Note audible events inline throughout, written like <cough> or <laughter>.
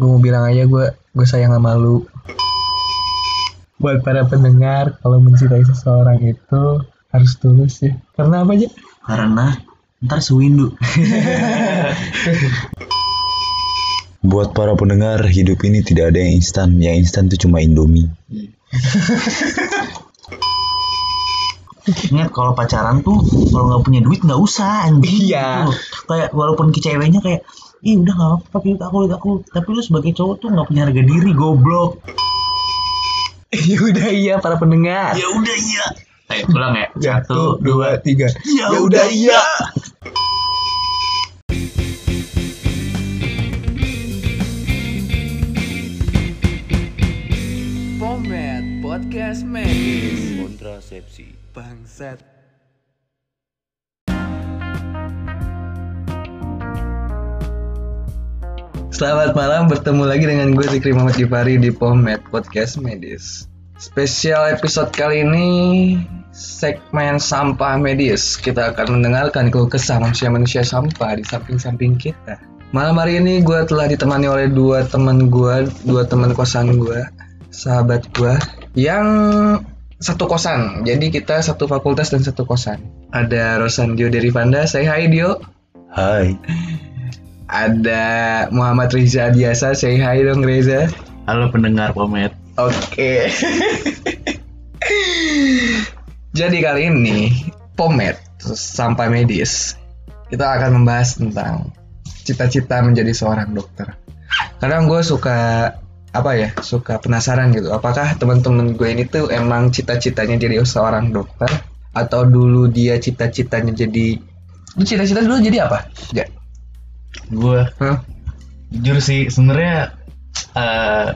gue mau bilang aja gue gue sayang sama lu buat para pendengar kalau mencintai seseorang itu harus tulus ya karena apa aja Karena ntar sewindu. Buat para pendengar, hidup ini tidak ada yang instan. Yang instan itu cuma Indomie. Ingat kalau pacaran tuh kalau nggak punya duit nggak usah anjing. Iya. Tuh, Kayak walaupun ke ceweknya kayak Ih udah gak apa-apa aku aku Tapi lu sebagai cowok tuh gak punya harga diri goblok. <laughs> Ya udah iya para pendengar. Ya udah iya. Ayo ulang ya. Satu dua tiga. Ya udah iya. Pomet Podcast Medis. Kontrasepsi. Bangsat Selamat malam, bertemu lagi dengan gue Zikri Muhammad Gifari di Pomed Podcast Medis. Spesial episode kali ini segmen sampah medis. Kita akan mendengarkan keluh kesah manusia-manusia sampah di samping-samping kita. Malam hari ini gue telah ditemani oleh dua teman gue, dua teman kosan gue, sahabat gue, yang satu kosan. Jadi kita satu fakultas dan satu kosan. Ada Rosandio Derivanda, saya hai Dio. Hai. <laughs> Ada Muhammad Riza Adiasa, say hi dong Reza. Halo pendengar Pomet Oke. <laughs> Jadi kali ini Pomet sampai medis kita akan membahas tentang cita-cita menjadi seorang dokter. Kadang gue suka apa ya suka penasaran gitu apakah teman-teman gue ini tuh emang cita-citanya jadi seorang dokter atau dulu dia cita-citanya jadi lu cita-cita dulu jadi apa? Ya. Gue jujur sih sebenarnya eh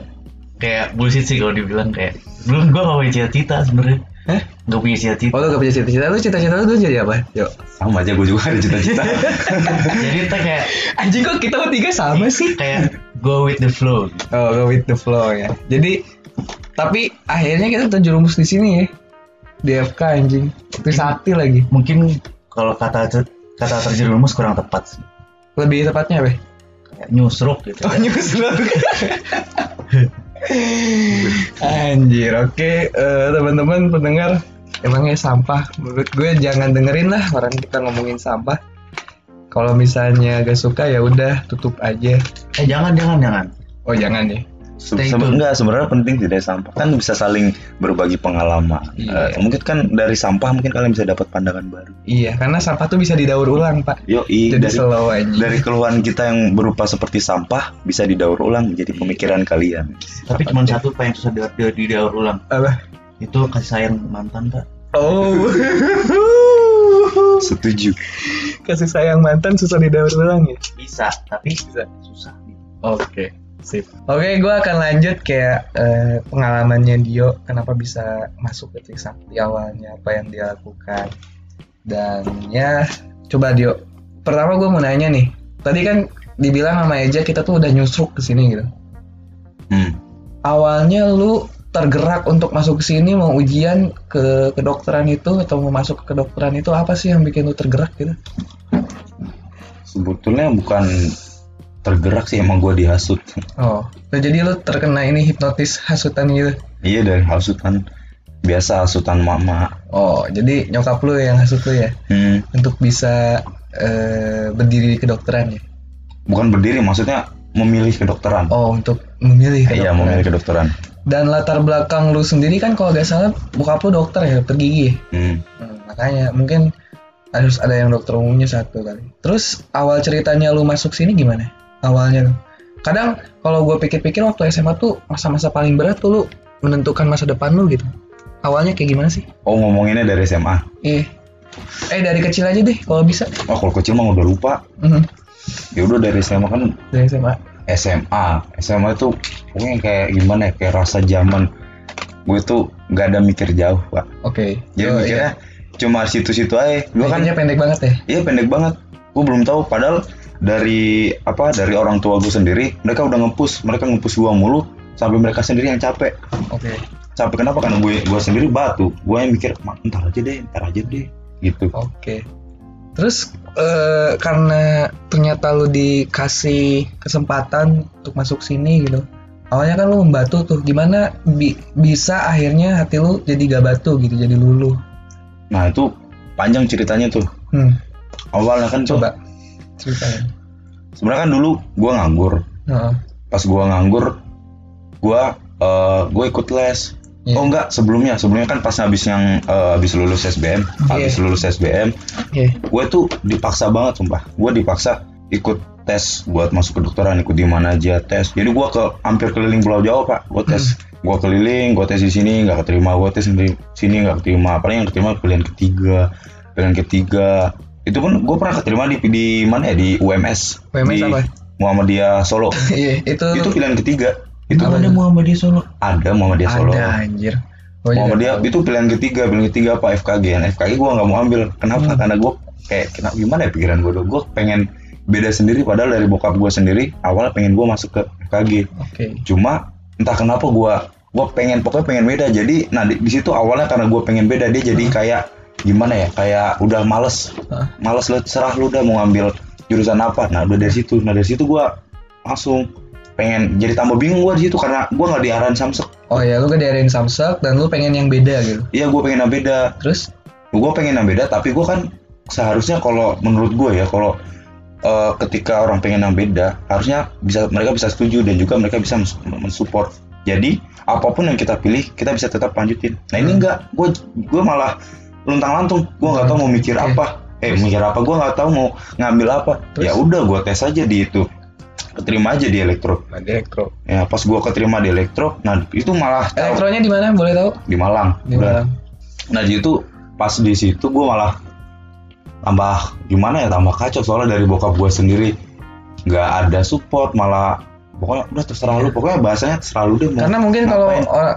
kayak bullshit sih kalau dibilang kayak belum gue gak punya cita-cita sebenarnya Hah? gak punya cita-cita Oh lu gak punya cita-cita, lu cita-cita lu jadi apa? Yuk Sama aja gue juga ada cita-cita. <laughs> jadi kita kayak Anjing kok kita bertiga sama sih? kayak go with the flow Oh, go with the flow ya. Jadi tapi akhirnya kita terjerumus di sini ya. Di FK anjing. Trisakti lagi. mungkin kalau kata kata terjerumus kurang tepat sih Lebih tepatnya apa? kayak nyusruk gitu Oh, nyusul. <laughs> Anjir, oke Eh, teman-teman pendengar emangnya sampah? Menurut gue jangan dengerin lah orang kita ngomongin sampah. Kalau misalnya gak suka ya udah tutup aja. Eh jangan jangan jangan. Oh jangan ya Stay se- enggak sebenarnya penting tidak sampah kan bisa saling berbagi pengalaman. Iya. Eh, mungkin kan dari sampah mungkin kalian bisa dapat pandangan baru. iya karena sampah tuh bisa didaur ulang pak Yo jadi dari slow aja dari keluhan kita yang berupa seperti sampah bisa didaur ulang menjadi pemikiran kalian. tapi cuma satu pak yang susah di, di, didaur ulang apa itu kasih sayang mantan pak Oh. <laughs> Setuju. Kasih sayang mantan susah didaur ulang ya? bisa tapi Bisa. susah Oke, sip. Oke, gue akan lanjut kayak eh, pengalamannya Dio, kenapa bisa masuk ke Trisakti awalnya, apa yang dia lakukan. Dan ya, coba Dio. Pertama gue mau nanya nih, tadi kan dibilang sama Eja kita tuh udah nyusruk ke sini gitu. Hmm. Awalnya lu tergerak untuk masuk ke sini mau ujian ke kedokteran itu atau mau masuk ke kedokteran itu apa sih yang bikin lu tergerak gitu? Sebetulnya bukan tergerak sih emang gue dihasut. Oh, jadi lu terkena ini hipnotis hasutan gitu. Iya dari hasutan biasa hasutan mama. Oh, jadi nyokap lu yang hasut lu ya Hmm. untuk bisa eh, berdiri di kedokteran ya? Bukan berdiri maksudnya memilih kedokteran. Oh, untuk memilih Iya kedokteran. memilih kedokteran. Dan latar belakang lu sendiri kan kalau gak salah bokap lu dokter ya, dokter gigi. ya? Hmm. Hmm, makanya mungkin harus ada yang dokter umumnya satu kali. Terus awal ceritanya lu masuk sini gimana? Awalnya. Kadang kalau gue pikir-pikir waktu SMA tuh masa-masa paling berat tuh lu menentukan masa depan lu gitu. Awalnya kayak gimana sih? Oh ngomonginnya dari SMA. Eh, eh dari kecil aja deh kalau bisa. Oh kalau kecil mah udah lupa. Mhm, Ya udah dari SMA kan Dari SMA. SMA. SMA itu pokoknya kayak gimana ya kayak rasa zaman gue tuh nggak ada mikir jauh pak. Oke. Jadi Oh, mikirnya cuma situ-situ aja. Gue kan pendek banget ya. iya pendek banget. Gue belum tahu padahal dari apa dari orang tua gue sendiri mereka udah ngepus mereka ngepus gue mulu sampai mereka sendiri yang capek Oke. capek kenapa karena gue gue sendiri batu gue yang mikir "Ma, ntar aja deh ntar aja deh gitu Oke. Terus eh, karena ternyata lu dikasih kesempatan untuk masuk sini gitu. Awalnya kan lu membatu tuh, gimana bi- bisa akhirnya hati lu jadi gak batu gitu, jadi luluh. Nah itu panjang ceritanya tuh. Hmm, Awalnya kan tuh, coba ceritain. sebenarnya kan dulu gue nganggur. Heeh. Pas gue nganggur, gue eh, gue ikut les. Iya. Oh enggak, sebelumnya sebelumnya kan pas habis yang eh, habis lulus SBM, habis Iya. lulus SBM, Oke. gue tuh dipaksa banget sumpah. Gue dipaksa ikut tes buat masuk kedokteran, ikut di mana aja tes. Jadi gue ke hampir keliling Pulau Jawa pak, gue tes. Gue keliling, gue tes di sini nggak keterima, gue tes di sini nggak keterima. Paling yang keterima pilihan ketiga, pilihan ketiga. Itu pun gue pernah keterima di di mana ya di UMS. UMS di apa? Muhammadiyah Solo. <laughs> Iya, itu itu pilihan ketiga. Itu Apa ada? Muhammadiyah Solo ada Muhammadiyah Solo. ada anjir. Gua juga Muhammadiyah tahu. itu pilihan ketiga, pilihan ketiga apa FKG. Nah, FKG gue nggak mau ambil. Kenapa? Hmm. Karena gue kayak kenapa gimana ya pikiran gue Gue pengen beda sendiri. Padahal dari bokap gue sendiri awalnya pengen gue masuk ke FKG. Oke. Cuma entah kenapa gue gue pengen pokoknya pengen beda. Jadi nah di, di situ awalnya karena gue pengen beda dia jadi kayak gimana ya? Kayak udah males, Hah? males lu serah lu udah mau ngambil jurusan apa. Nah udah dari situ. Nah dari situ gue langsung pengen jadi tambah bingung gue di situ karena gue nggak diarahin samsek. Oh ya, lu kedarin Samsung dan lu pengen yang beda gitu. Iya gue pengen yang beda. Terus gue pengen yang beda tapi gue kan seharusnya kalau menurut gue ya kalau eh, ketika orang pengen yang beda harusnya bisa mereka bisa setuju dan juga mereka bisa mens- mensupport jadi apa pun yang kita pilih kita bisa tetap lanjutin nah ini Hmm. enggak gue gue malah luntang lantung gue nggak tahu mau mikir apa eh mikir apa gue nggak tahu mau ngambil apa Terus? ya udah gue tes aja di itu keterima aja di elektro nah, elektro. ya pas gue keterima di elektro nah itu malah Elektronya di mana? Boleh tahu? di Malang Di Udah. Malang. Nah di itu pas di situ gue malah tambah gimana ya tambah kacau soalnya dari bokap gue sendiri nggak ada support malah pokoknya udah terserah lu pokoknya bahasanya terserah lu deh mau Karena mungkin kalau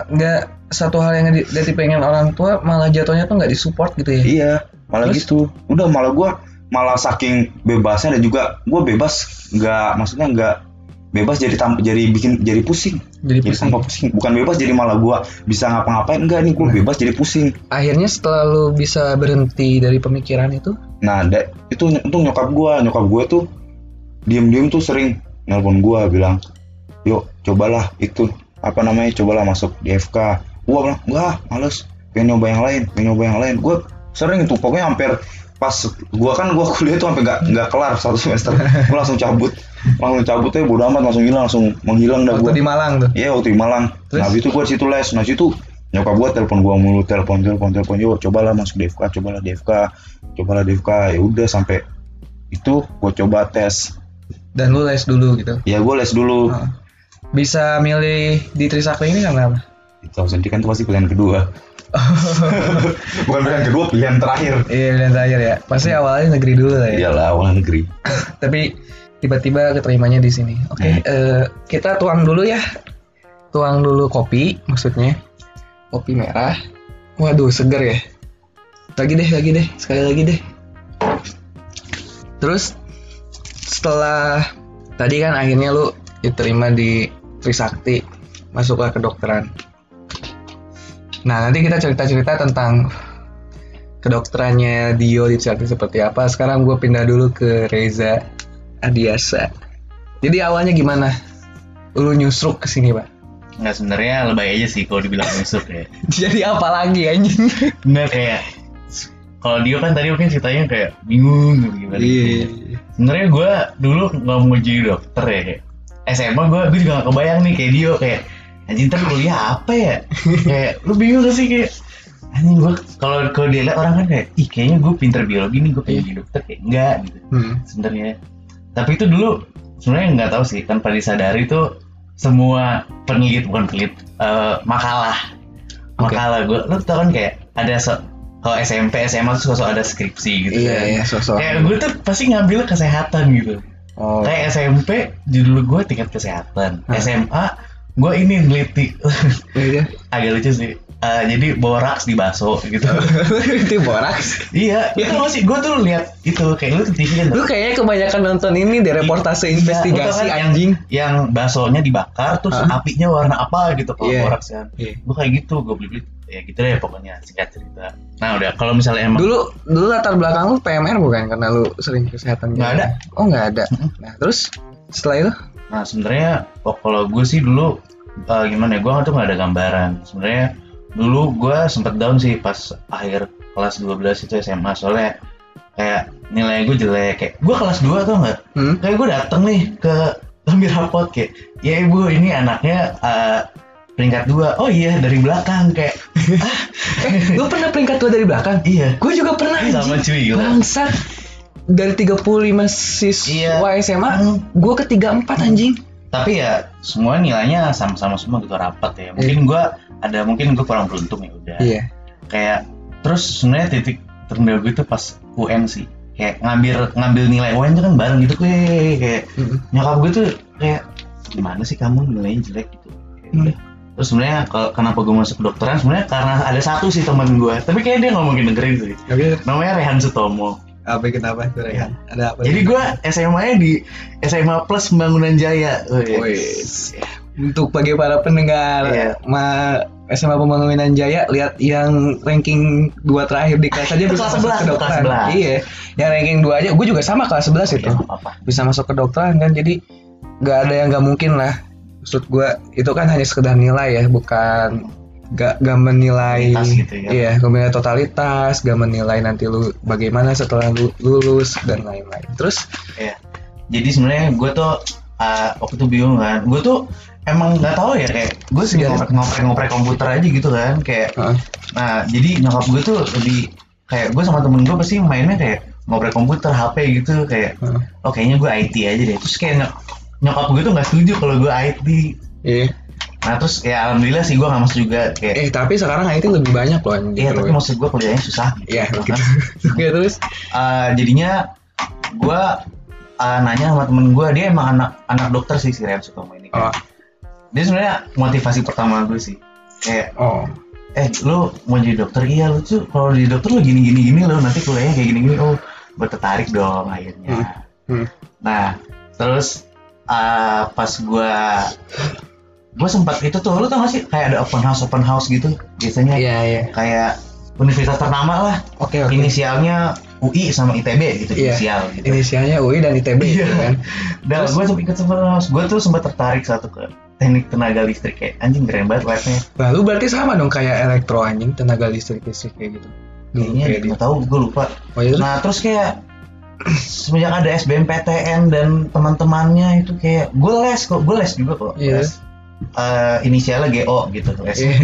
nggak satu hal yang di- jadi pengen orang tua malah jatuhnya tuh nggak disupport gitu ya. iya malah Terus? gitu udah malah gue malah saking bebasnya dan juga gue bebas nggak maksudnya nggak bebas jadi tam- jadi bikin jadi pusing Jadi jadi pusing. pusing bukan bebas jadi malah gue bisa ngapa-ngapain enggak nih gue Nah. bebas jadi pusing Akhirnya setelah lu bisa berhenti dari pemikiran itu, Nah, da- itu untung nyokap gua, nyokap gua tuh diem-diem tuh sering nelpon gua bilang, "Yuk, cobalah itu apa namanya? Cobalah masuk di FK." Gua bilang, "Enggak, males. Pengen nyoba yang lain, pengen nyoba yang lain." Gua sering tuh pokoknya hampir pas gua kan gua kuliah tuh sampai nggak nggak kelar satu <laughs> semester. gua langsung cabut. Langsung cabut aja bodo amat langsung hilang, langsung menghilang dah waktu gua. di Malang tuh. Iya waktu di Malang. Terus? Nah habis itu gue di situ les. Nah situ nyokap gue telepon gue mulu, telepon, telepon, telepon. Yuk cobalah masuk DFK, cobalah DFK, cobalah DFK. Ya udah sampai itu gue coba tes. Dan lu les dulu gitu. Ya gue les dulu. Oh. Bisa milih di Trisakti ini karena apa? Tahu sendiri kan itu pasti pilihan kedua. <laughs> Bukan pilihan kedua, pilihan terakhir. Iya, dan terakhir ya. Pasti awalnya negeri dulu lah ya. Iyalah awal negeri. <laughs> Tapi tiba-tiba keterimanya di sini. Oke, Hmm. eh, kita tuang dulu ya. Tuang dulu kopi, maksudnya kopi merah. Waduh, seger ya. Lagi deh, lagi deh, sekali lagi deh. Terus setelah tadi kan akhirnya lu diterima di Trisakti, masuklah ke dokteran. Nah, nanti kita cerita-cerita tentang kedokterannya Dio di Trisakti seperti apa. Sekarang gue pindah dulu ke Reza Adiasa. Jadi awalnya gimana? Lu nyusruk ke sini, Pak? nggak sebenarnya lebay aja sih kalau dibilang nusuk ya <laughs> Jadi apa lagi anjing? nggak kayak kalau dia kan tadi mungkin ceritanya kayak bingung gitu gimana Iya. gitu. sebenarnya gue dulu nggak mau jadi dokter ya kayak SMA gue gue juga gak kebayang nih kayak Dio kayak anjing ntar kuliah apa ya <laughs> kayak lu bingung gak sih kayak anjing gue kalau kalau dia lihat orang kan kayak ih kayaknya gue pinter biologi nih gue pengen jadi dokter kayak enggak gitu Hmm. sebenarnya tapi itu dulu sebenarnya nggak tahu sih tanpa disadari tuh semua peneliti bukan peneliti eh, makalah makalah gue lu tau kan kayak ada so, kalau SMP SMA tuh sosok ada skripsi gitu Iya, kan iya, sosok. kayak gue tuh pasti ngambil kesehatan gitu Oh. kayak SMP judul gue tingkat kesehatan Hah. SMA gue ini neliti Iya. <laughs> agak lucu sih Eh, jadi boraks di bakso gitu <laughs> Itu boraks. iya itu masih gue tuh lihat itu kayak lu TV kan Lu kayaknya kebanyakan nonton ini di reportase Iya, investigasi kan anjing. Yang, yang baksonya dibakar terus Hah? apinya warna apa gitu kalau Iya. boraks kan. Iya. Gue kayak gitu, gue beli beli. Ya gitu deh pokoknya singkat cerita nah udah kalau misalnya emang Dulu dulu latar belakang lu PMR bukan karena lu sering kesehatan Nggak ada. Oh nggak ada. Nah terus setelah itu Nah sebenarnya oh, kalau gue sih dulu eh, gimana ya gue tuh nggak ada gambaran. Sebenarnya dulu gue sempet down sih pas akhir kelas 12 itu SMA soalnya kayak nilai gue jelek kayak gue kelas 2 tau nggak hmm? kayak gue dateng nih ke ambil rapot kayak ya ibu ini anaknya eh, peringkat dua oh iya dari belakang kayak Eh, lu pernah peringkat dua dari belakang? iya Gue juga pernah sama cuy. Bangsat. Dari 35 siswa Iya. SMA, Hmm. gue ke 34 anjing. tapi ya semua nilainya sama-sama semua gitu rapat ya mungkin gue ada mungkin gue kurang beruntung ya udah Iya. kayak terus sebenarnya titik terendah gue itu pas UN sih kayak ngambil ngambil nilai UN itu kan bareng gitu gue kayak Mm. nyokap gue tuh kayak gimana sih kamu nilainya jelek gitu Kayak Hmm. udah. Terus sebenarnya kenapa gue masuk kedokteran sebenarnya karena ada satu sih teman gue tapi kayak dia nggak mungkin dengerin sih Oke. namanya Rehan Sutomo Apa kenapa tuh Rehan? Ada apa? jadi gue SMA nya di SMA Plus Pembangunan Jaya Wih. Wis. Untuk bagi para pendengar Iya. ma SMA Pembangunan Jaya lihat yang ranking 2 terakhir di kelas aja Itu bisa kelas masuk 11, ke dokteran. kelas 11. Iya. Yang ranking 2 aja gue juga sama kelas 11 itu. Ya, nggak apa-apa Bisa masuk ke dokteran kan jadi nggak ada yang nggak mungkin lah. Maksud gue itu kan hanya sekedar nilai ya, bukan gak, gak menilai Totalitas gitu ya. iya gak menilai totalitas gak menilai nanti lu bagaimana setelah lu lulus dan lain-lain terus Iya. Jadi sebenarnya gue tuh uh, waktu itu bingung kan. Gue tuh emang nggak tahu ya kayak gue sih Iya. ngoprek ngoprek ngoprek komputer aja gitu kan kayak. Heeh. Nah jadi nyokap gue tuh lebih kayak gue sama temen gue pasti mainnya kayak ngoprek komputer HP gitu kayak. Heeh. Oh kayaknya gue IT aja deh. Terus kayak nyokap gue tuh nggak setuju kalau gue IT. iya Nah terus ya alhamdulillah sih gue nggak masuk juga kayak. eh tapi sekarang IT lebih banyak loh anjing Iya tapi maksud gue kuliahnya susah. Iya, gitu <laughs> gitu. kan. Terus Uh, jadinya gue uh, nanya sama temen gue dia emang anak anak dokter sih si Rian Sutomo ini oh, dia sebenarnya motivasi pertama gue sih kayak oh. eh lu mau jadi dokter iya lu tuh kalau jadi dokter lu gini gini gini lo nanti kuliahnya kayak gini gini oh gue tertarik dong akhirnya Hmm. nah terus uh, pas gue gue sempat itu tuh lu tau gak sih kayak ada open house open house gitu biasanya Iya, iya. kayak universitas ternama lah Oke, oke. inisialnya UI sama ITB gitu Iya. inisial gitu Inisialnya UI dan ITB Iya. gitu kan. Dan gue sempat ikut open house gue tuh sempat tertarik satu ke teknik tenaga listrik kayak anjing keren banget labnya Lalu berarti sama dong kayak elektro anjing tenaga listrik listrik kayak gitu. Dulu kayaknya kayak nggak tahu gue lupa Oh, iya, nah terus kayak semenjak ada SBMPTN dan teman-temannya itu kayak gue les kok gue les juga kok Iya. les Eh, inisialnya GO gitu les Iya. <laughs>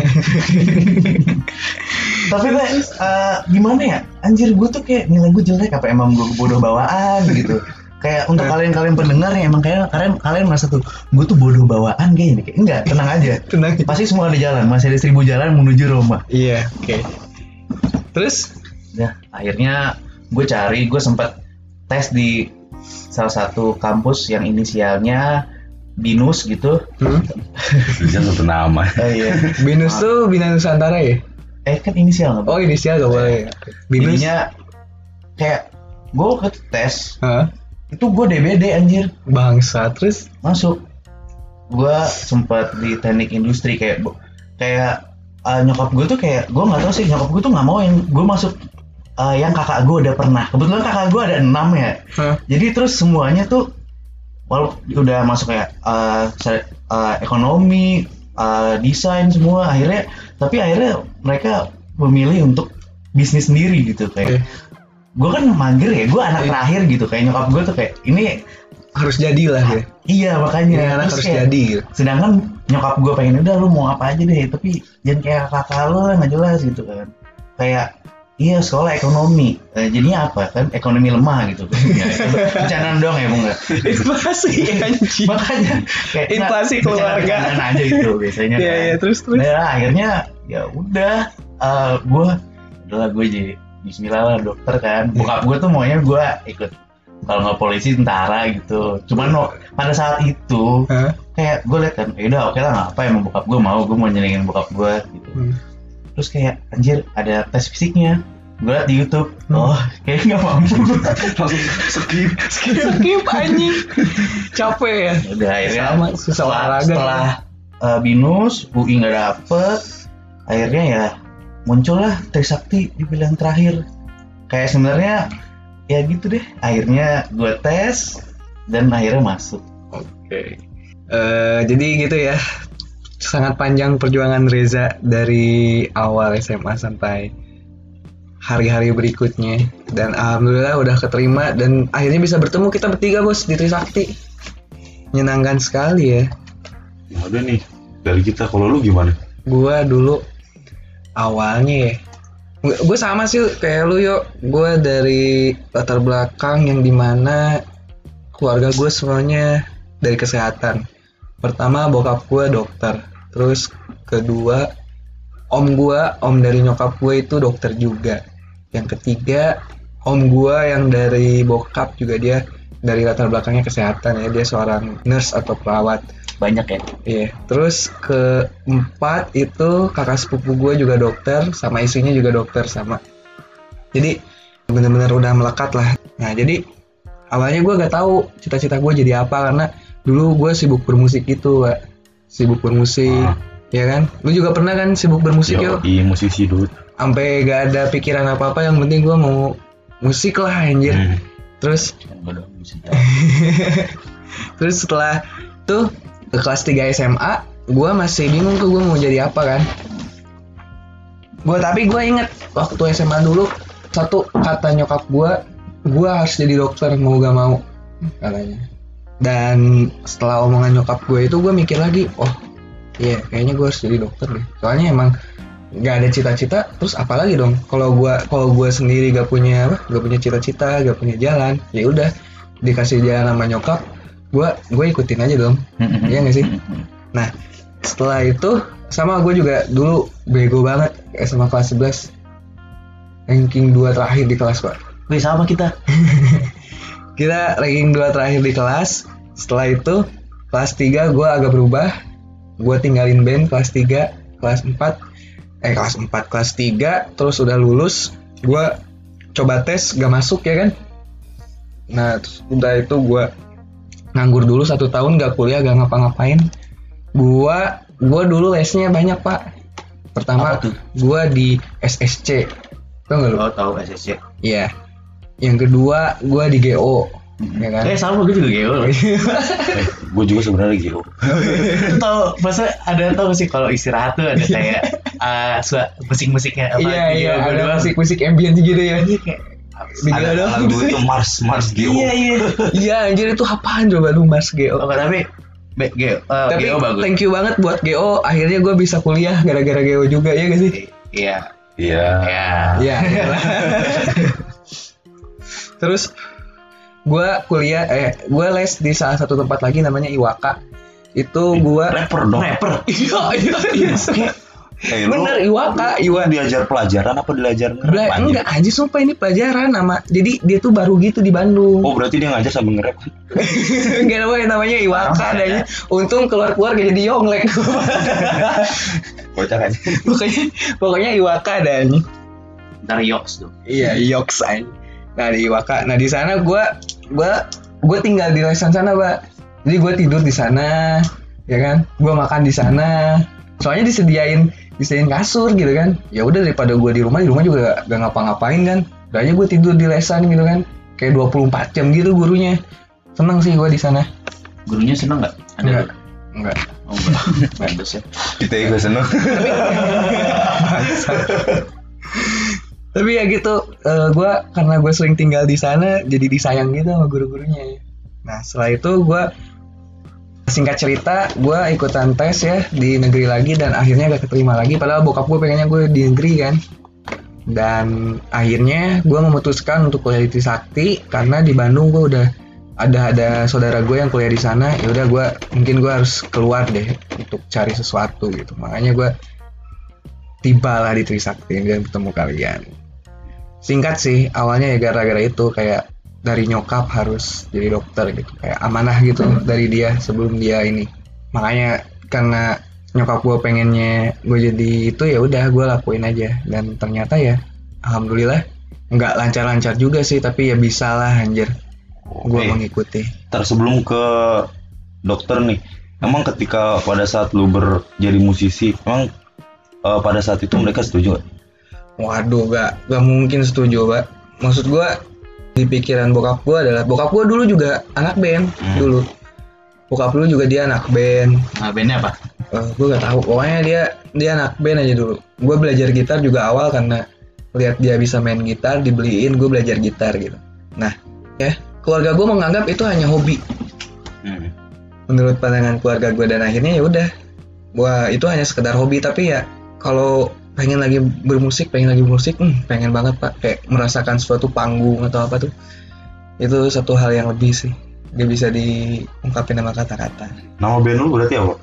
tapi gue eh, gimana ya anjir gue tuh kayak nilai gue jelek apa emang gue bodoh bawaan gitu kayak untuk kalian-kalian pendengar yang emang kayak kalian kalian merasa tuh gue tuh bodoh bawaan kayaknya kayak enggak tenang aja <laughs> Tenang. pasti semua ada jalan masih ada seribu jalan menuju Roma Iya, oke. Terus Nah, akhirnya gue cari, gue sempat tes di salah satu kampus yang inisialnya Binus gitu. hmm? Bisa satu nama. <laughs> Oh iya. Binus tuh Bina Nusantara ya? Eh kan inisial nggak? Oh, inisial gak boleh. Binus. Jadinya kayak gue ke tes Hah? itu gue DBD anjir Bangsa terus masuk. Gue sempat di teknik industri kayak kayak uh, nyokap gue tuh kayak gue nggak tahu sih nyokap gue tuh nggak mau yang gue masuk uh, yang kakak gue udah pernah. Kebetulan kakak gue ada enam ya. Hah? jadi terus semuanya tuh walau udah masuk kayak uh, uh, ekonomi uh, desain semua akhirnya tapi akhirnya mereka memilih untuk bisnis sendiri gitu kayak gue kan mager ya gue anak Iya. terakhir gitu kayak nyokap gue tuh kayak ini harus jadi lah ya. iya makanya Ini anak harus kayak- jadi gitu. sedangkan nyokap gue pengen udah lu mau apa aja deh tapi jangan kayak kakak lu lah nggak jelas gitu kan kayak iya sekolah ekonomi Eh, jadinya apa kan ekonomi lemah gitu <laughs> ya, itu bercandaan doang ya bung Inflasi anjing. makanya kayak Inflasi keluarga. bercandaan aja gitu biasanya Iya, kan. iya, terus terus. Nah, akhirnya ya udah eh gue udahlah gue jadi Bismillah lah dokter kan Iya. bokap gue tuh maunya gue ikut kalau nggak polisi tentara gitu cuman no- pada saat itu Hah? kayak gue liat kan ya udah oke lah nggak apa emang bokap gue mau gue mau nyenengin bokap gue gitu Hmm. Terus kayak anjir ada tes fisiknya gue liat di YouTube Hmm. oh kayaknya nggak mampu <laughs> Langsung skip. Skip anjing. Capek ya. Udah akhirnya Sama, susah setelah, olahraga. setelah uh, binus UI nggak dapet akhirnya ya muncullah Trisakti di pilihan terakhir kayak sebenarnya ya gitu deh akhirnya gue tes dan akhirnya masuk Oke. Eh, jadi gitu ya. Sangat panjang perjuangan Reza dari awal SMA sampai hari-hari berikutnya dan alhamdulillah udah keterima dan akhirnya bisa bertemu kita bertiga bos di Trisakti. Menyenangkan sekali ya. Udah nih dari kita kalau lu gimana? Gua dulu awalnya ya gue sama sih kayak lu yuk gue dari latar belakang yang di mana keluarga gue semuanya dari kesehatan pertama bokap gue dokter terus kedua om gue om dari nyokap gue itu dokter juga yang ketiga om gue yang dari bokap juga dia dari latar belakangnya kesehatan ya dia seorang nurse atau perawat banyak ya Iya, terus keempat itu kakak sepupu gue juga dokter, sama istrinya juga dokter sama. Jadi bener-bener udah melekat lah. Nah jadi awalnya gue gak tahu cita-cita gue jadi apa karena dulu gue sibuk bermusik gitu, Pak. Sibuk bermusik, Ah. ya kan? Lu juga pernah kan sibuk bermusik Yo, yuk? iya musisi dulu. Sampai gak ada pikiran apa-apa, yang penting gue mau musik lah anjir. Hmm. Terus bisa <laughs> Terus setelah tuh ke kelas 3 SMA, gue masih bingung tuh gue mau jadi apa kan. Gue tapi gue inget waktu SMA dulu satu kata nyokap gue, gue harus jadi dokter mau gak mau katanya. Dan setelah omongan nyokap gue itu gue mikir lagi, oh iya kayaknya gue harus jadi dokter deh. Soalnya emang nggak ada cita-cita, terus apa lagi dong? Kalau gue kalau gue sendiri gak punya apa, gak punya cita-cita, gak punya jalan, ya udah dikasih jalan sama nyokap, gue gue ikutin aja dong. Iya nggak sih? Nah, setelah itu sama gue juga dulu bego banget SMA kelas 11 ranking 2 terakhir di kelas pak Wih sama kita <laughs> kita ranking 2 terakhir di kelas setelah itu kelas 3 gue agak berubah. Gue tinggalin band kelas 3 kelas 4 eh kelas 4 kelas 3 terus udah lulus gue coba tes gak masuk ya kan? Nah terus udah itu gue nganggur dulu satu tahun gak kuliah gak ngapa-ngapain. Gue gue dulu lesnya banyak pak. Pertama gue di SSC tau gak lu? lo tahu SSC Iya. Yang kedua, gue di GO, ya kan? eh sama gue juga geo Eh, <laughs> gue juga sebenarnya gitu. Lu tau masa ada tau gak sih kalau istirahat tuh ada kayak uh, <laughs> suka musik-musiknya apa Iya iya, ada doang. musik-musik ambient gitu ya. Iya, kayak Ada lagu itu Mars Mars Geo. iya iya Iya anjir itu apaan coba lu Mas GO? oh, tapi be, geo uh, Tapi geo bagus thank you banget buat GO, akhirnya gue bisa kuliah gara-gara GO juga ya gak sih? iya Iya. iya Iya. <laughs> Terus gue kuliah, eh gue les di salah satu tempat lagi namanya Iwaka. Itu gue Rapper dong. rapper <laughs> Iya iya iya. Eh, lu Bener Iwaka, Iwa. diajar pelajaran apa diajar nge-rap, enggak anjir sumpah ini pelajaran nama. Jadi dia tuh baru gitu di Bandung. Oh berarti dia ngajar sambil nge-rap <laughs> Enggak namanya namanya Iwaka adanya. Untung keluar-keluar gak jadi Yonglek. <laughs> Bocah aja pokoknya pokoknya Iwaka dan ntar yoks tuh iya Yoks aja. Nah di Iwaka. Nah di sana gua gua gua tinggal di restoran sana, Pak. Jadi gua tidur di sana, ya kan? Gua makan di sana. Soalnya disediain disediain kasur gitu kan. Ya udah daripada gua di rumah, di rumah juga gak ngapa-ngapain kan. Udah aja gua tidur di lesan gitu kan. Kayak 24 jam gitu gurunya. Seneng sih gua di sana. gurunya seneng nggak ada Enggak. Enggak. oh enggak bagus ya Kita juga seneng <laughs> Tapi ya gitu, eh, gua karena gue sering tinggal di sana, jadi disayang gitu sama guru-gurunya. Nah setelah itu gue singkat cerita, gue ikutan tes ya di negeri lagi dan akhirnya gak keterima lagi. Padahal bokap gue pengennya gue di negeri kan. Dan akhirnya gue memutuskan untuk kuliah di Trisakti karena di Bandung gue udah ada ada saudara gue yang kuliah di sana. Ya udah gue mungkin gue harus keluar deh untuk cari sesuatu gitu. Makanya gue tibalah di Trisakti dan ketemu kalian singkat sih awalnya ya gara-gara itu kayak dari nyokap harus jadi dokter gitu kayak amanah gitu dari dia sebelum dia ini. Makanya karena nyokap gue pengennya gue jadi itu ya udah gue lakuin aja. Dan ternyata ya alhamdulillah nggak lancar-lancar juga sih tapi ya bisa lah anjir. Gue mengikuti. Ntar sebelum ke dokter nih Emang ketika pada saat lu ber, jadi musisi Emang eh, pada saat itu mereka setuju gak? Waduh, gak, gak mungkin setuju, Pak. Maksud gua di pikiran bokap gua adalah bokap gua dulu juga anak band Hmm. dulu. Bokap lu juga dia anak band. Nah, bandnya apa? Eh, gue gak tahu. Pokoknya dia dia anak band aja dulu. Gue belajar gitar juga awal karena lihat dia bisa main gitar, dibeliin gue belajar gitar gitu. Nah, ya keluarga gue menganggap itu hanya hobi. Hmm. Menurut pandangan keluarga gue dan akhirnya ya udah, wah itu hanya sekedar hobi tapi ya kalau pengen lagi bermusik, pengen lagi musik, hmm, pengen banget pak, kayak merasakan suatu panggung atau apa tuh, itu satu hal yang lebih sih, dia bisa diungkapin sama kata-kata. Nama band lu berarti apa?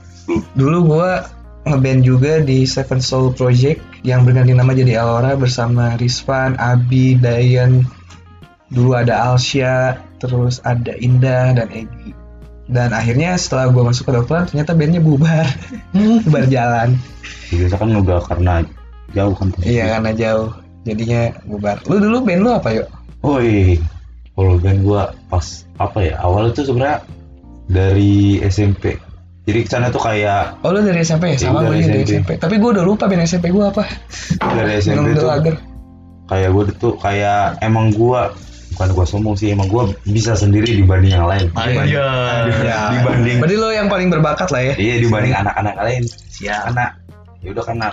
Dulu gua ngeband juga di Seven Soul Project yang berganti nama jadi Aurora bersama Rizvan, Abi, Dayan. Dulu ada Alsya, terus ada Indah dan Egi. Dan akhirnya setelah gua masuk ke dokteran ternyata bandnya bubar, <laughs> bubar jalan. Biasa kan udah karena jauh kan. Iya karena jauh, jadinya bubar. Lu dulu band lu apa yuk? Woi, kalau band gua pas apa ya? Awal itu sebenarnya dari SMP. Jadi ke sana tuh kayak Oh lu dari SMP ya? Sama Iya, gue dari dari SMP. SMP. Tapi gua udah lupa band SMP gua apa. dari SMP tuh agar. kayak gue tuh kayak emang gua bukan gua sombong sih emang gua bisa sendiri dibanding yang lain. Dibanding, Iya. dibanding Berarti lo yang paling berbakat lah ya? iya dibanding anak-anak lain. Siap. Karena ya udah karena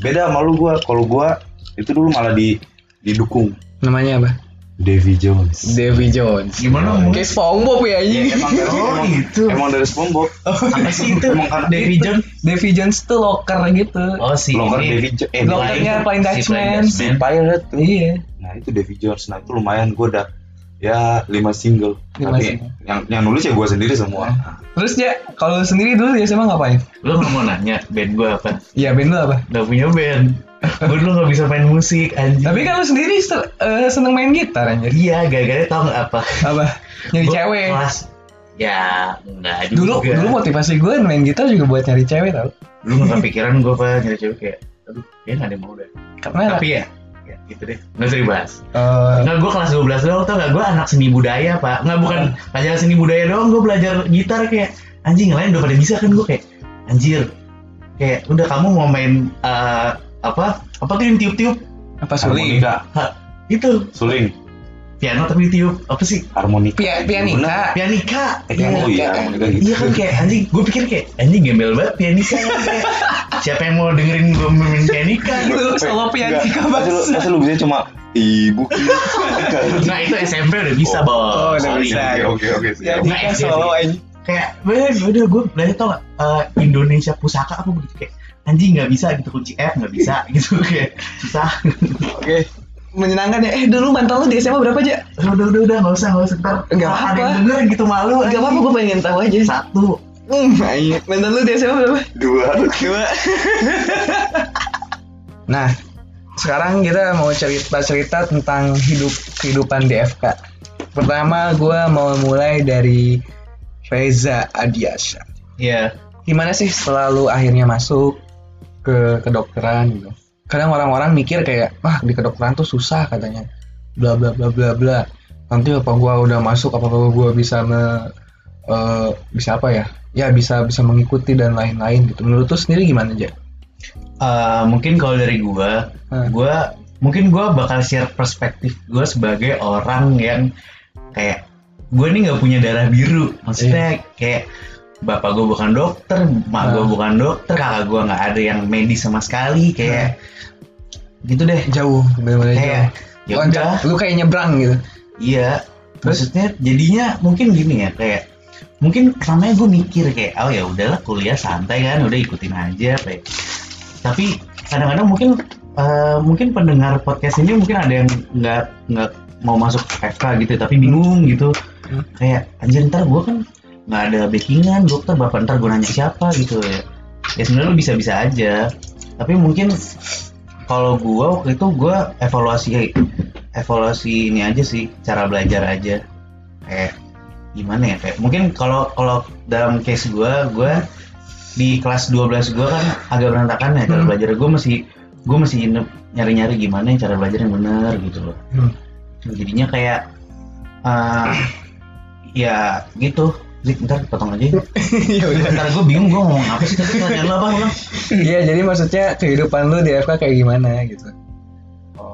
beda sama lu gua. Kalau gua itu dulu malah di didukung Namanya apa? Davy Jones. Davy Jones. Gimana ngomongnya? Kayak SpongeBob ya anjing. Emang dari <laughs> Oh, emang, gitu. emang dari SpongeBob. <laughs> Apa sih itu? Emang karena Davy Jones? Davy Jones tuh locker gitu. Oh, si Locker ini. Davy Jones. Eh, Lokernya Si Flying Dutchman. si Pirate. Iya. Nah itu Davy Jones. Nah itu lumayan gue udah ya lima single. Lima Tapi single. yang yang nulis ya gue sendiri semua. Terus ya kalau sendiri dulu di SMA ngapain? Lu nggak mau nanya band gue apa? Iya band lu apa? Gak punya band. <laughs> gue dulu gak bisa main musik anjing. Tapi kan lu sendiri se- eh, seneng main gitar anjir. Iya, gara-gara tau gak apa? Apa? <laughs> Nyari Gua cewek. Kelas. Ya, enggak Dulu juga. dulu motivasi gue main gitar juga buat nyari cewek tau. Dulu gak kepikiran gue apa nyari cewek kayak, aduh, kayaknya gak ada yang mau deh. Karena Tapi ya, ya gitu deh. Nggak usah dibahas. eh, Enggak, gue kelas 12 doang tau gak? Gue anak seni budaya, Pak. Enggak, bukan pelajaran seni budaya doang. Gue belajar gitar kayak, anjing, yang lain udah pada bisa kan gue kayak, anjir. Kayak, udah kamu mau main, eh, apa? Apa tuh yang tiup-tiup? apa suling? Itu, suling, piano tapi ditiup. Apa sih? harmonika. Pia- pianika. Pianika. Eh, oh iya, harmonika gitu. Iya kan kayak anjing, gue pikir kayak anjing gembel banget pianika kan <laughs> kayak siapa yang mau dengerin gue main pianika gitu. Solo pianika banget. masa lu bisa cuma ibu. Nah itu SMP udah bisa bos. Oh, udah bisa. Oke oke oke. Nikah SD solo anjing. Kayak bener udah gue belajar tau gak eh, Indonesia pusaka apa begitu kayak anjing nggak bisa gitu kunci F nggak bisa gitu kayak susah. Oke. Menyenangkan ya. Eh dulu mantan lu di SMA berapa aja? udah udah udah nggak usah nggak usah ntar Nggak kalau ada apa-apa. yang denger gitu malu. Gak apa-apa gue pengen tahu aja. Satu. Hmm, anjing. mantan lu di SMA berapa? Dua. Dua. <laughs> nah, sekarang kita mau cerita-cerita tentang hidup kehidupan DFK. Pertama, gue mau mulai dari Reza Adiasha. Iya. Gimana sih setelah lu akhirnya masuk ke kedokteran gitu? Kadang orang-orang mikir kayak, wah di kedokteran tuh susah katanya, bla bla bla bla bla. Nanti apa gua udah masuk, apa gua bisa me, eh, bisa apa ya? Ya bisa bisa mengikuti dan lain-lain gitu. Menurut lu sendiri gimana aja? Eh, mungkin kalau dari gua, Hmm. gua mungkin gua bakal share perspektif gua sebagai orang yang kayak gue ini nggak punya darah biru, maksudnya kayak bapak gue bukan dokter, mak gue Hmm. bukan dokter, kakak gue nggak ada yang medis sama sekali, kayak gitu deh. Jauh, benar-benar jauh. Kayak ya udah, lu kayak nyebrang gitu. iya. Terus? Maksudnya jadinya mungkin gini ya kayak mungkin pertamanya gue mikir kayak oh ya udahlah kuliah santai kan udah ikutin aja kayak tapi kadang-kadang mungkin eh, mungkin pendengar podcast ini mungkin ada yang nggak nggak mau masuk FK gitu tapi bingung gitu Hmm. kayak anjir ntar gue kan nggak ada backingan dokter bapak ntar gue nanya siapa gitu ya. Ya sebenarnya lu bisa-bisa aja. Tapi mungkin kalau gue waktu itu gue evaluasi evaluasi ini aja sih cara belajar aja. Kayak gimana ya kayak mungkin kalau kalau dalam case gue gue di kelas 12 gue kan agak berantakan ya cara Hmm. belajar. Gue masih gue masih nyari-nyari gimana yang cara belajar yang benar gitu loh. Hmm. jadinya kayak eh, ya gitu Zik, ntar potong aja. <laughs> Ya udah. Ntar gue bingung gue ngomong apa sih tadi pertanyaan lo apa ulang Iya, jadi maksudnya kehidupan lu di FK kayak gimana gitu?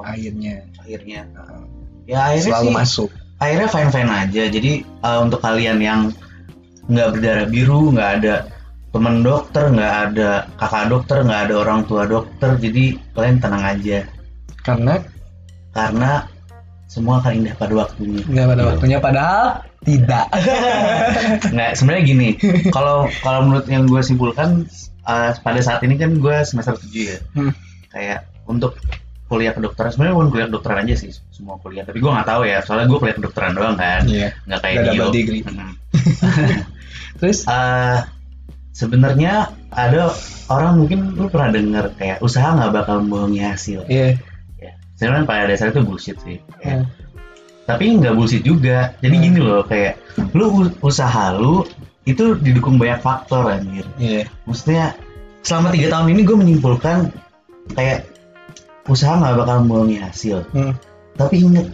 akhirnya. Akhirnya. Nah, ya akhirnya selalu sih masuk. akhirnya fine fine aja. Jadi uh, untuk kalian yang nggak berdarah biru nggak ada teman dokter nggak ada kakak dokter nggak ada orang tua dokter jadi kalian tenang aja. Karena? Karena semua akan indah pada waktunya. Nggak pada waktunya padahal tidak. <laughs> Nggak sebenarnya gini kalau kalau menurut yang gue simpulkan uh, pada saat ini kan gue semester 7 ya. Hmm. kayak untuk kuliah kedokteran sebenarnya bukan kuliah kedokteran aja sih semua kuliah. Tapi gue nggak tahu ya soalnya gue kuliah kedokteran doang kan. Iya. Nggak kayak Dio double degree. Mhm. <laughs> terus? Eh, sebenarnya ada orang mungkin lu pernah denger kayak usaha nggak bakal membohongi hasil iya. Ya sebenarnya pada dasarnya itu bullshit sih. Kayak, Hmm. Tapi nggak bullshit juga. Jadi Hmm. gini loh kayak lu usaha lu itu didukung banyak faktor anjir. Iya. Maksudnya selama tiga tahun ini gue menyimpulkan kayak usaha nggak bakal membohongi hasil. Hmm. tapi inget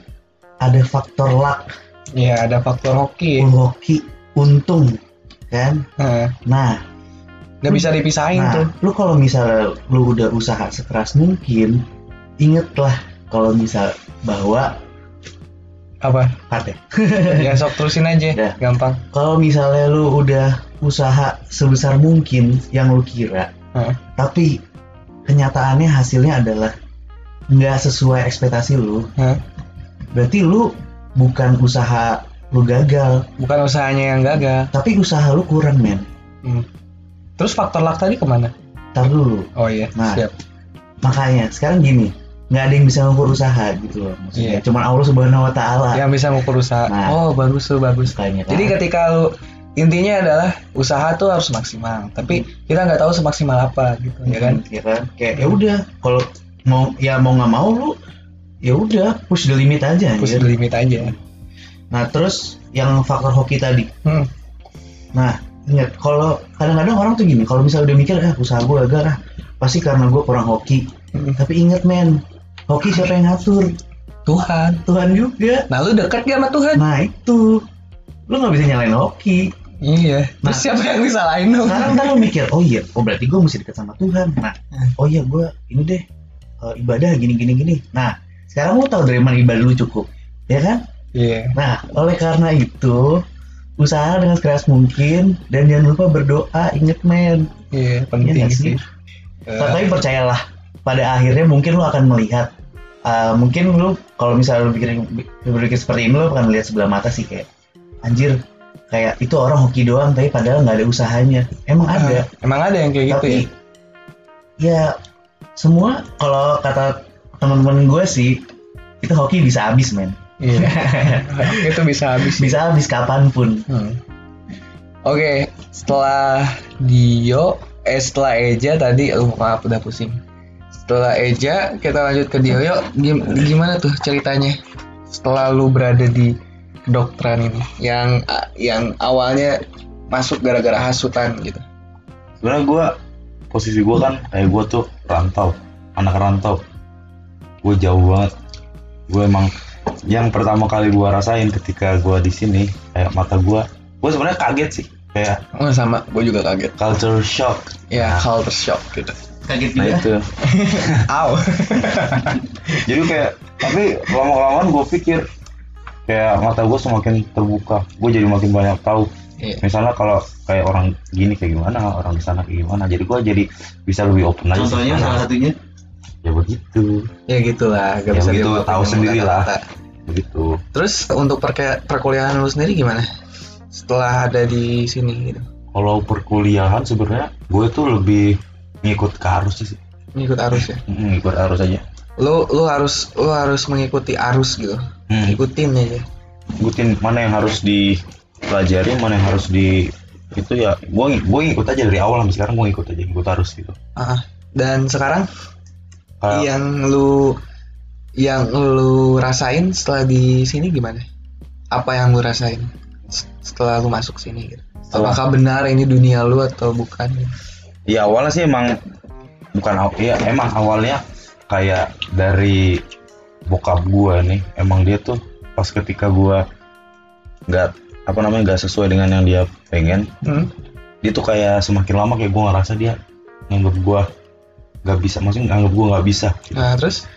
ada faktor luck. Iya ada faktor hoki. Hoki untung kan? Nah, nah. Nggak bisa dipisahin Nah, tuh. lu kalau misalnya lu udah usaha sekeras mungkin, ingetlah kalau misal bahwa apa kat ya. ya sok terusin aja Dah. gampang Kalau misalnya lu udah usaha sebesar mungkin yang lu kira, Heeh. tapi kenyataannya hasilnya adalah nggak sesuai ekspektasi lu, Hah? berarti lu bukan usaha lu gagal, bukan usahanya yang gagal tapi usaha lu kurang men. Hmm. terus faktor luck tadi ke mana Ntar dulu. oh iya Nah. siap Makanya sekarang gini, nggak ada yang bisa ngukur usaha gitu loh. Maksudnya Iya. cuman Allah Subhanahu Wa Taala. yang bisa ngukur usaha Nah. oh bagus tuh bagus kan. Jadi ketika lu intinya adalah usaha tuh harus maksimal, tapi kita nggak tahu semaksimal apa gitu, ya kan? ya kan kayak ya udah kalau mau ya mau nggak mau lu ya udah push the limit aja Push anjir. the limit aja. nah terus yang faktor hoki tadi Hmm. nah ingat kalau kadang-kadang orang tuh gini kalau misalnya udah mikir eh usaha gue gagal ah pasti karena gue kurang hoki Hmm. tapi ingat men hoki siapa yang ngatur Tuhan. Tuhan juga Nah lu deket gak sama Tuhan? nah itu lu nggak bisa nyalain hoki Iya. Nah. Terus siapa yang disalahin dong? sekarang ntar lu mikir oh iya oh berarti gue mesti dekat sama Tuhan nah oh iya gue ini deh eh, ibadah gini gini gini nah sekarang lu tahu dari mana ibadah lu cukup ya kan Iya. nah oleh karena itu usaha dengan sekeras mungkin dan jangan lupa berdoa inget men Iya Iya penting nggak sih. sih? Eh, tapi percayalah pada akhirnya mungkin lu akan melihat eh, mungkin lu kalau misalnya lu pikir berpikir seperti ini lu akan melihat sebelah mata sih kayak anjir kayak itu orang hoki doang tapi padahal nggak ada usahanya emang ada eh, emang ada yang kayak gitu tapi ya? ya semua kalau kata teman-teman gue sih itu hoki bisa habis men Iya. <laughs> itu bisa habis. bisa habis kapan pun Hmm. Oke, setelah Dio, eh setelah Eja tadi, oh maaf udah pusing. Setelah Eja, kita lanjut ke Dio. Yuk, gim- gimana tuh ceritanya? Setelah lu berada di kedokteran ini, yang yang awalnya masuk gara-gara hasutan gitu. sebenarnya gue posisi gue kan kayak gue tuh rantau anak rantau gue jauh banget gue emang yang pertama kali gue rasain ketika gue di sini kayak mata gue gue sebenarnya kaget sih kayak Oh sama, gue juga kaget. culture shock Ya, culture shock gitu. Kaget nah juga itu <laughs> Aw. <laughs> jadi kayak tapi lama kelamaan gue pikir kayak mata gue semakin terbuka gue jadi makin banyak tahu Iya. misalnya kalau kayak orang gini kayak gimana orang di sana kayak gimana jadi gue jadi bisa lebih open aja contohnya salah satunya ya begitu ya gitulah, gak Ya bisa begitu, tahu sendiri lah. begitu Terus untuk perke- perkuliahan lu sendiri gimana? Setelah ada di sini gitu. kalau perkuliahan sebenarnya gue tuh lebih ngikut ke arus sih Ngikut arus ya. Ngikut arus aja Lu lu harus lu harus mengikuti arus gitu. Hmm. Ikutin aja. ngikutin mana yang harus dipelajari mana yang harus di itu ya gue gue ngikut aja dari awal sampai sekarang gue ngikut aja ngikut arus gitu Ah, dan sekarang Kalau- yang lu yang lu rasain setelah di sini gimana? Apa yang lu rasain setelah lu masuk sini gitu? Setelah- Apakah benar ini dunia lu atau bukan? Ya awalnya sih emang bukan aw- ya emang awalnya kayak dari bokap gue nih emang dia tuh pas ketika gue nggak apa namanya nggak sesuai dengan yang dia pengen Hmm? dia tuh kayak semakin lama kayak gue ngerasa dia nganggap gue nggak bisa maksudnya nganggap gue nggak bisa. Nah, terus?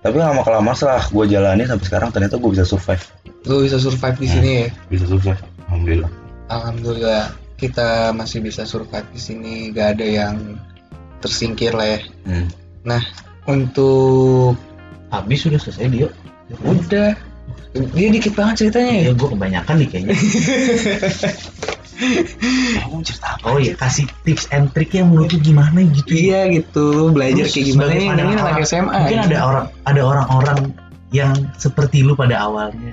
Tapi lama kelamaan setelah gue jalani sampai sekarang ternyata gue bisa survive. Lu bisa survive di sini ya. bisa survive alhamdulillah. Alhamdulillah kita masih bisa survive di sini, gak ada yang tersingkir lah ya. hmm. Nah, untuk Habis sudah selesai dia. udah dia dikit banget ceritanya ya. Ya gue kebanyakan nih kayaknya. <laughs> kamu cerita apa Oh iya kasih tips and triknya menurut lu gimana gitu. Iya gitu, belajar Lu kayak gimana nih? pandangan Ini anak SMA. Mungkin gitu. ada orang ada orang-orang yang seperti lu pada awalnya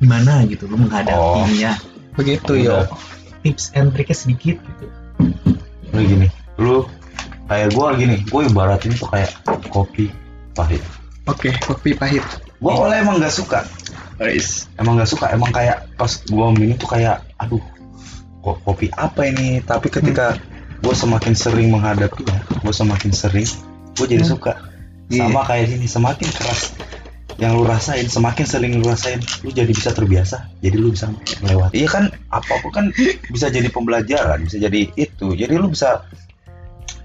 gimana gitu lu menghadapinya. begitu Udah. ya. Tips and triknya sedikit gitu. lu gini lu kayak gue gini gue ibaratin tuh kayak kopi pahit Oke, kopi pahit. gue awalnya emang gak suka Guys. emang gak suka emang kayak pas gue minum tuh kayak aduh kok kopi apa ini tapi ketika gue semakin sering menghadapinya gue semakin sering gue jadi Hmm. suka Iya. sama kayak gini semakin keras yang lu rasain semakin sering lu rasain lu jadi bisa terbiasa. Jadi lu bisa melewati. Iya kan apa pun kan bisa jadi pembelajaran bisa jadi itu. Jadi lu bisa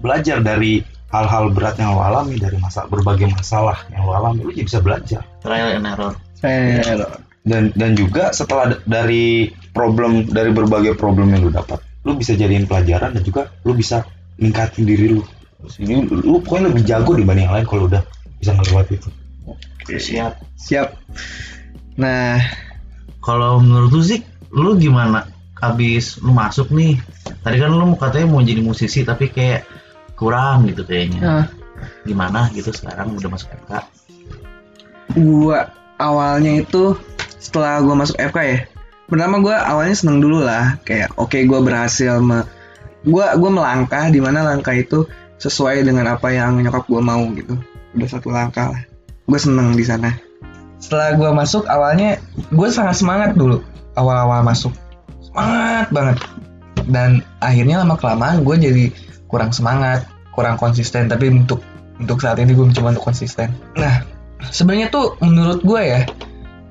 belajar dari hal-hal berat yang lu alami dari masa berbagai masalah yang lu alami lu jadi bisa belajar. Trial and error. dan dan juga setelah dari problem dari berbagai problem yang lu dapat lu bisa jadiin pelajaran dan juga lu bisa ningkatin diri lu. Jadi lu, lu pokoknya lebih jago dibanding yang lain kalau udah bisa ngelewati itu Siap. Siap. Nah, Kalau menurut lu sih, lu gimana? Habis lu masuk nih, tadi kan lu katanya mau jadi musisi tapi kayak kurang gitu kayaknya. nah, Gimana gitu sekarang udah masuk FK? gua awalnya itu setelah gua masuk FK ya. Pertama gua awalnya seneng dulu lah, kayak oke gua berhasil me gua gua melangkah di mana langkah itu sesuai dengan apa yang nyokap gua mau gitu. Udah satu langkah lah. Gue seneng di sana. Setelah gua masuk awalnya gue sangat semangat dulu awal-awal masuk. Semangat banget. Dan akhirnya lama kelamaan gue jadi kurang semangat, kurang konsisten. Tapi untuk untuk saat ini gue mencoba untuk konsisten. Nah, sebenarnya tuh menurut gue ya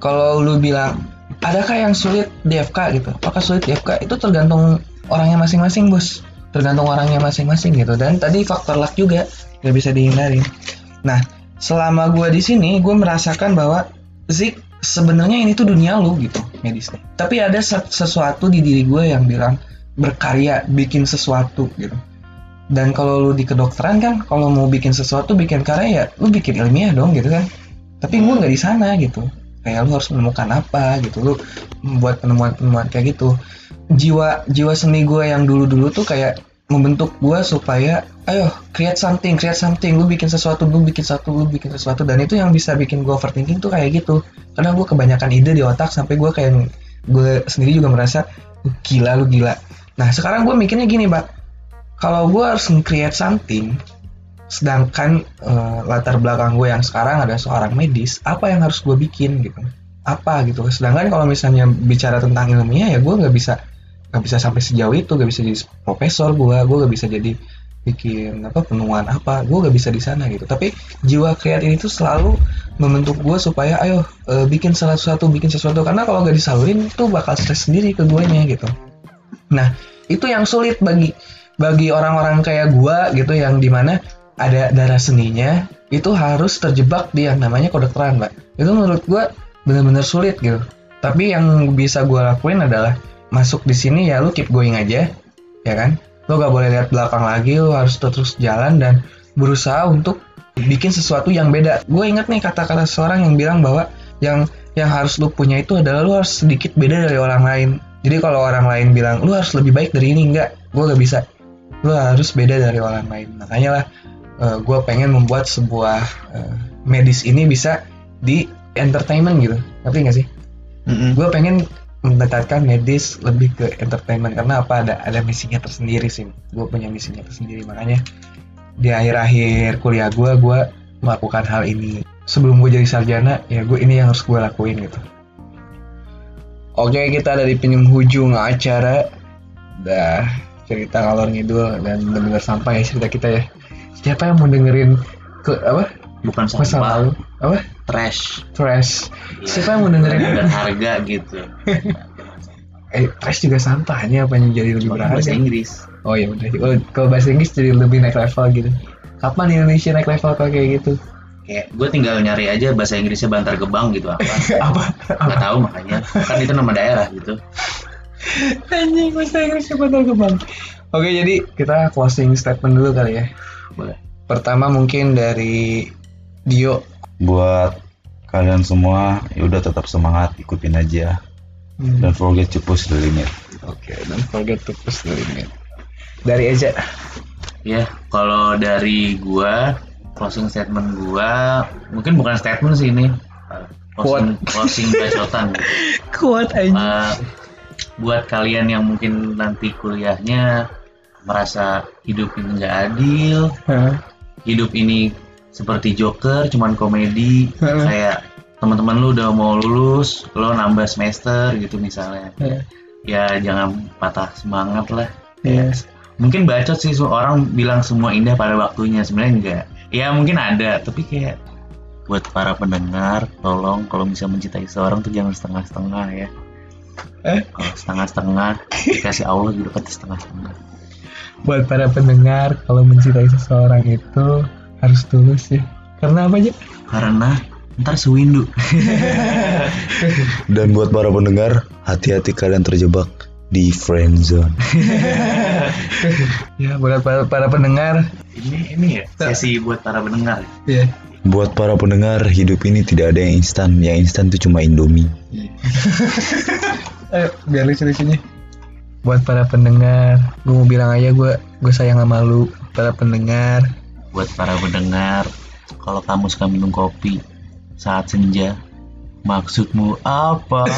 kalau lu bilang adakah yang sulit di FK gitu apakah sulit di FK itu tergantung orangnya masing-masing bos tergantung orangnya masing-masing gitu dan tadi faktor luck juga nggak bisa dihindarin nah selama gue di sini gue merasakan bahwa Zik sebenarnya ini tuh dunia lu gitu medisnya tapi ada se- sesuatu di diri gue yang bilang berkarya bikin sesuatu gitu. Dan kalau lu di kedokteran kan kalau mau bikin sesuatu bikin karya ya lu bikin ilmiah dong gitu kan. Tapi gue nggak di sana gitu. Kayak lu harus menemukan apa gitu. Lu membuat penemuan-penemuan kayak gitu. Jiwa jiwa seni gue yang dulu-dulu tuh kayak membentuk gue supaya ayo create something create something. Lu bikin sesuatu lu bikin satu lu bikin sesuatu. Dan itu yang bisa bikin gue overthinking tuh kayak gitu. Karena gue kebanyakan ide di otak sampai gue kayak gue sendiri juga merasa "Uh, gila lu gila. Nah sekarang gue mikirnya gini pak kalau gue harus create something sedangkan eh, latar belakang gue yang sekarang ada seorang medis apa yang harus gue bikin gitu? Apa gitu? Sedangkan kalau misalnya bicara tentang ilmiah ya gue nggak bisa nggak bisa sampai sejauh itu nggak bisa jadi profesor gue gue nggak bisa jadi bikin apa penemuan apa gue nggak bisa di sana gitu. Tapi jiwa kreatif itu selalu membentuk gue supaya ayo eh, bikin salah sesuatu bikin sesuatu. Karena kalau nggak disalurin tuh bakal stres sendiri ke guanya gitu. Nah itu yang sulit bagi bagi orang-orang kayak gue gitu yang di mana ada darah seninya itu harus terjebak di yang namanya kedokteran mbak. Itu menurut gue bener-bener sulit gitu. Tapi yang bisa gue lakuin adalah masuk di sini ya lu keep going aja ya kan? Lu gak boleh lihat belakang lagi lu harus terus jalan dan berusaha untuk bikin sesuatu yang beda. Gue inget nih kata-kata seorang yang bilang bahwa yang yang harus lu punya itu adalah lu harus sedikit beda dari orang lain. Jadi kalau orang lain bilang lu harus lebih baik dari ini enggak gue gak bisa. Lu harus beda dari orang lain. Makanya lah gue pengen membuat sebuah eh, medis ini bisa di entertainment gitu. Ngerti gak sih? Gue pengen mendekatkan medis lebih ke entertainment. Karena apa? Ada ada misinya tersendiri sih. Gue punya misinya tersendiri. Makanya di akhir-akhir kuliah gue gue melakukan hal ini. Sebelum gue jadi sarjana ya gue ini yang harus gue lakuin gitu. Oke kita ada di penghujung acara. Dah cerita ngalor ngidul dan benar-benar sampai ya cerita kita ya. Siapa yang mau dengerin ke apa? Bukan masa sampah, lalu apa trash. trash. Iya. siapa yang mau dengerin? Dan harga gitu. <laughs> eh trash juga sampah ini apa yang jadi lebih Pakai bahasa berharga? Inggris. oh ya udah Oh, kalau bahasa Inggris jadi lebih naik level gitu. Kapan Indonesia naik level kalau kayak gitu? Kayak gue tinggal nyari aja bahasa Inggrisnya Bantar Gebang gitu apa? <laughs> Apa? Nggak tahu makanya. Kan itu nama daerah gitu. <laughs> Anjing bahasa Inggris Bantar Gebang. Oke jadi kita closing statement dulu kali ya. Boleh. Pertama mungkin dari Dio buat kalian semua ya udah tetap semangat ikutin aja Hmm. don't forget to push the limit Oke, don't forget to push the limit. Dari Eja. ya kalau dari gua closing statement gua mungkin bukan statement sih ini closing closing bacotan. <laughs> Kuat Uh, buat kalian yang mungkin nanti kuliahnya merasa hidup ini nggak adil hidup ini seperti Joker cuman komedi. Heeh. kayak teman-teman lu udah mau lulus lo nambah semester gitu misalnya. Ya jangan patah semangat lah. Yes. mungkin bacot sih orang bilang semua indah pada waktunya. Sebenarnya enggak. Ya mungkin ada tapi kayak buat para pendengar tolong kalau bisa mencintai seorang tuh jangan setengah-setengah ya. Eh? kalau setengah-setengah dikasih Allah juga kan setengah-setengah. Buat para pendengar, kalau mencintai seseorang itu harus tulus ya. Karena apa aja? karena ntar sewindu <laughs> dan buat para pendengar hati-hati kalian terjebak di friend zone <laughs> Ya, buat para, para pendengar, ini ini ya sesi buat para pendengar ya. buat para pendengar hidup ini tidak ada yang instan yang instan itu cuma indomie <laughs> Eh, biar lucu-lucunya. Buat para pendengar, gue mau bilang aja gue gue sayang sama lu, para pendengar. Buat para pendengar. Kalau kamu suka minum kopi saat senja maksudmu apa? <laughs>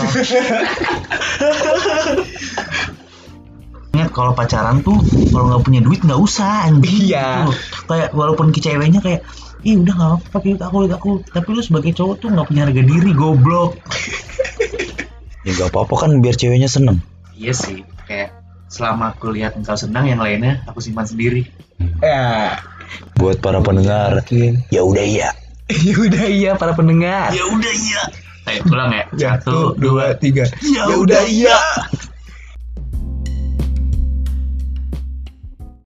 Ingat kalau pacaran tuh kalau nggak punya duit nggak usah anjing. Iya. Tuh, Kayak walaupun ke ceweknya kayak Ih udah gak apa-apa pakai duit aku duit aku. Tapi lu sebagai cowok tuh gak punya harga diri goblok. Ya gak apa-apa kan biar ceweknya seneng. Iya sih Kayak selama aku lihat engkau senang yang lainnya aku simpan sendiri. Ya, buat para pendengar. Ya udah iya. <laughs> Ya udah iya para pendengar. Ya udah iya. Ayo pulang ya. Satu, dua, tiga. Ya udah iya